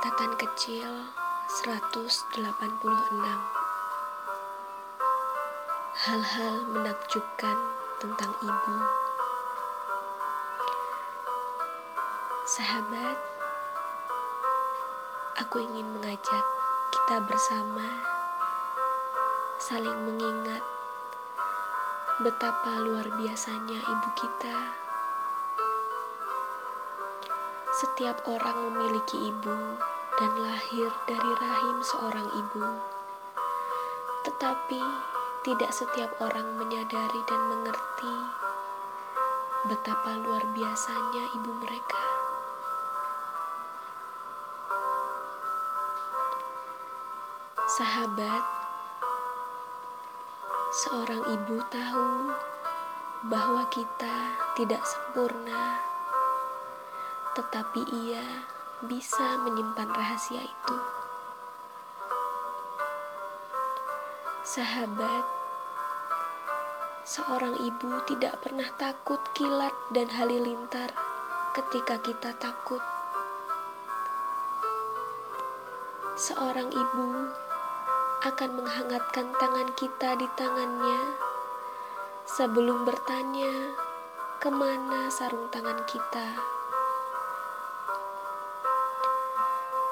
Catatan kecil 186 Hal-hal menakjubkan tentang ibu. Sahabat, aku ingin mengajak kita bersama saling mengingat betapa luar biasanya ibu kita setiap orang memiliki ibu dan lahir dari rahim seorang ibu. Tetapi tidak setiap orang menyadari dan mengerti betapa luar biasanya ibu mereka. Sahabat, seorang ibu tahu bahwa kita tidak sempurna tetapi ia bisa menyimpan rahasia itu. Sahabat, seorang ibu tidak pernah takut kilat dan halilintar ketika kita takut. Seorang ibu akan menghangatkan tangan kita di tangannya sebelum bertanya ke mana sarung tangan kita.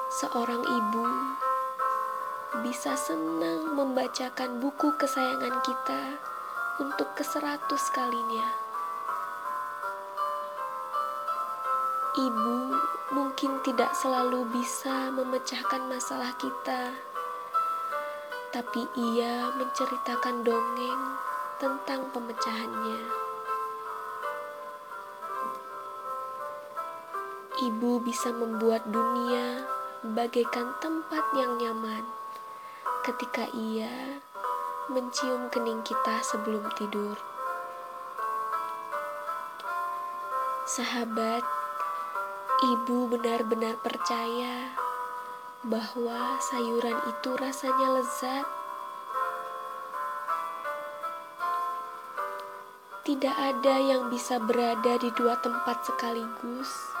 Seorang ibu bisa senang membacakan buku kesayangan kita untuk ke seratus kalinya. Ibu mungkin tidak selalu bisa memecahkan masalah kita, tapi ia menceritakan dongeng tentang pemecahannya. Ibu bisa membuat dunia bagaikan tempat yang nyaman ketika ia mencium kening kita sebelum tidur. Sahabat, ibu benar-benar percaya bahwa sayuran itu rasanya lezat. Tidak ada yang bisa berada di dua tempat sekaligus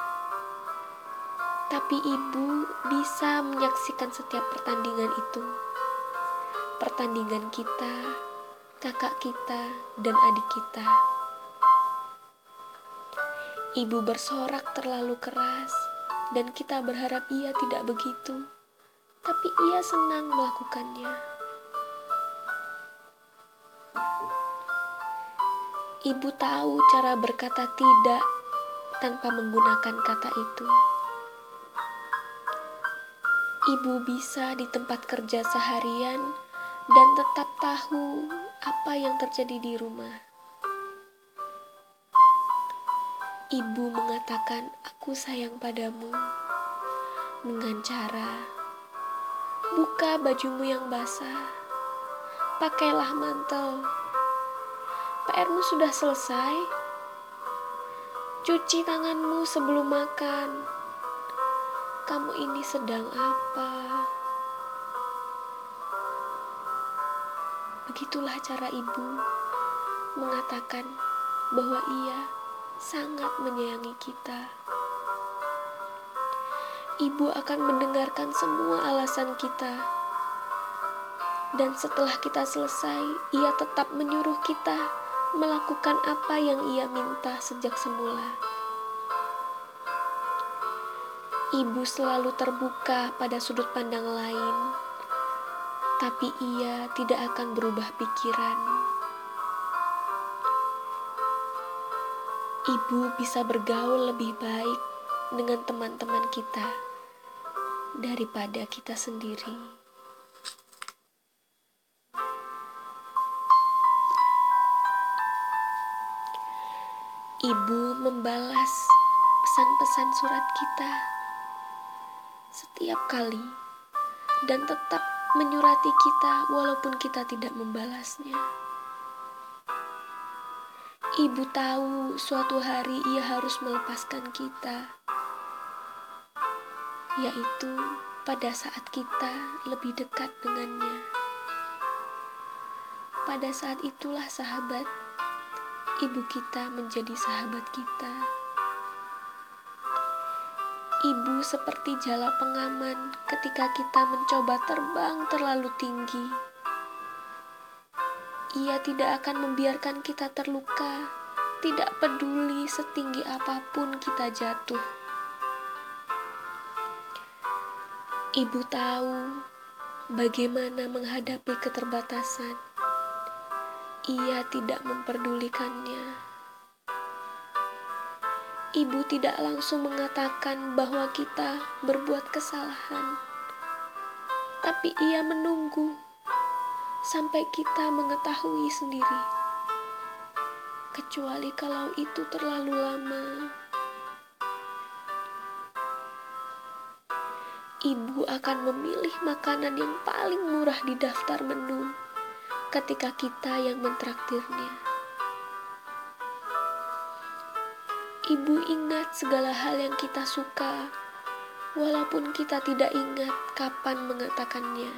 tapi ibu bisa menyaksikan setiap pertandingan itu. Pertandingan kita, kakak kita, dan adik kita. Ibu bersorak terlalu keras, dan kita berharap ia tidak begitu, tapi ia senang melakukannya. Ibu tahu cara berkata "tidak" tanpa menggunakan kata itu ibu bisa di tempat kerja seharian dan tetap tahu apa yang terjadi di rumah. Ibu mengatakan, "Aku sayang padamu." Dengan cara buka bajumu yang basah, pakailah mantel. PR-mu sudah selesai. Cuci tanganmu sebelum makan kamu ini sedang apa? Begitulah cara ibu mengatakan bahwa ia sangat menyayangi kita. Ibu akan mendengarkan semua alasan kita, dan setelah kita selesai, ia tetap menyuruh kita melakukan apa yang ia minta sejak semula. Ibu selalu terbuka pada sudut pandang lain, tapi ia tidak akan berubah pikiran. Ibu bisa bergaul lebih baik dengan teman-teman kita daripada kita sendiri. Ibu membalas pesan-pesan surat kita setiap kali dan tetap menyurati kita walaupun kita tidak membalasnya. Ibu tahu suatu hari ia harus melepaskan kita, yaitu pada saat kita lebih dekat dengannya. Pada saat itulah sahabat, ibu kita menjadi sahabat kita. Seperti jala pengaman ketika kita mencoba terbang terlalu tinggi. Ia tidak akan membiarkan kita terluka, tidak peduli setinggi apa pun kita jatuh. Ibu tahu bagaimana menghadapi keterbatasan. Ia tidak memperdulikannya ibu tidak langsung mengatakan bahwa kita berbuat kesalahan, tapi ia menunggu sampai kita mengetahui sendiri, kecuali kalau itu terlalu lama. Ibu akan memilih makanan yang paling murah di daftar menu ketika kita yang mentraktirnya. Ibu ingat segala hal yang kita suka, walaupun kita tidak ingat kapan mengatakannya.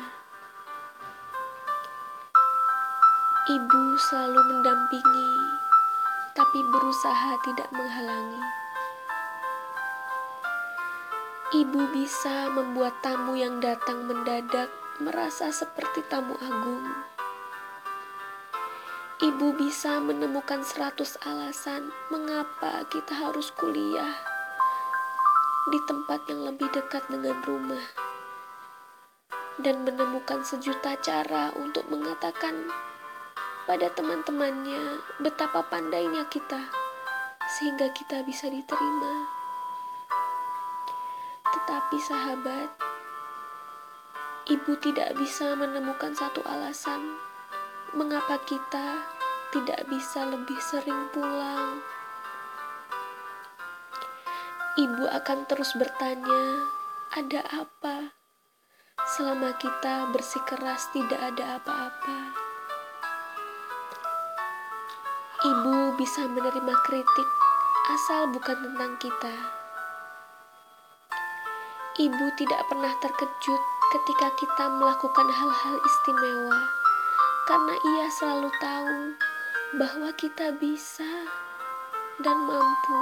Ibu selalu mendampingi, tapi berusaha tidak menghalangi. Ibu bisa membuat tamu yang datang mendadak merasa seperti tamu agung Ibu bisa menemukan seratus alasan mengapa kita harus kuliah di tempat yang lebih dekat dengan rumah dan menemukan sejuta cara untuk mengatakan pada teman-temannya betapa pandainya kita sehingga kita bisa diterima. Tetapi sahabat, ibu tidak bisa menemukan satu alasan mengapa kita tidak bisa lebih sering pulang? Ibu akan terus bertanya, "Ada apa?" Selama kita bersikeras, tidak ada apa-apa. Ibu bisa menerima kritik asal bukan tentang kita. Ibu tidak pernah terkejut ketika kita melakukan hal-hal istimewa karena ia selalu tahu bahwa kita bisa dan mampu.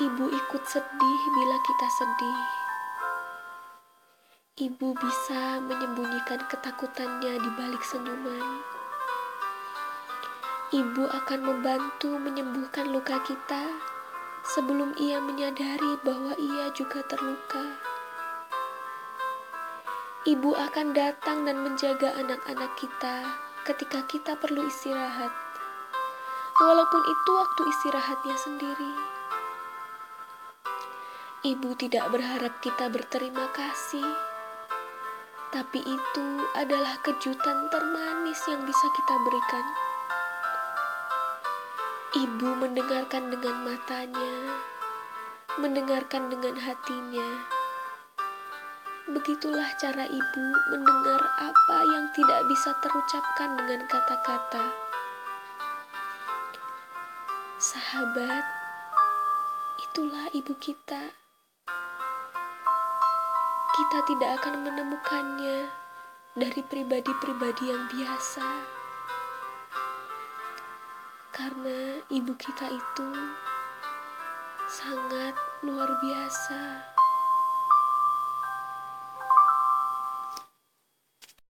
Ibu ikut sedih bila kita sedih. Ibu bisa menyembunyikan ketakutannya di balik senyuman. Ibu akan membantu menyembuhkan luka kita sebelum ia menyadari bahwa ia juga terluka. Ibu akan datang dan menjaga anak-anak kita ketika kita perlu istirahat, walaupun itu waktu istirahatnya sendiri. Ibu tidak berharap kita berterima kasih, tapi itu adalah kejutan termanis yang bisa kita berikan. Ibu mendengarkan dengan matanya, mendengarkan dengan hatinya Begitulah cara ibu mendengar apa yang tidak bisa terucapkan dengan kata-kata. Sahabat, itulah ibu kita. Kita tidak akan menemukannya dari pribadi-pribadi yang biasa, karena ibu kita itu sangat luar biasa.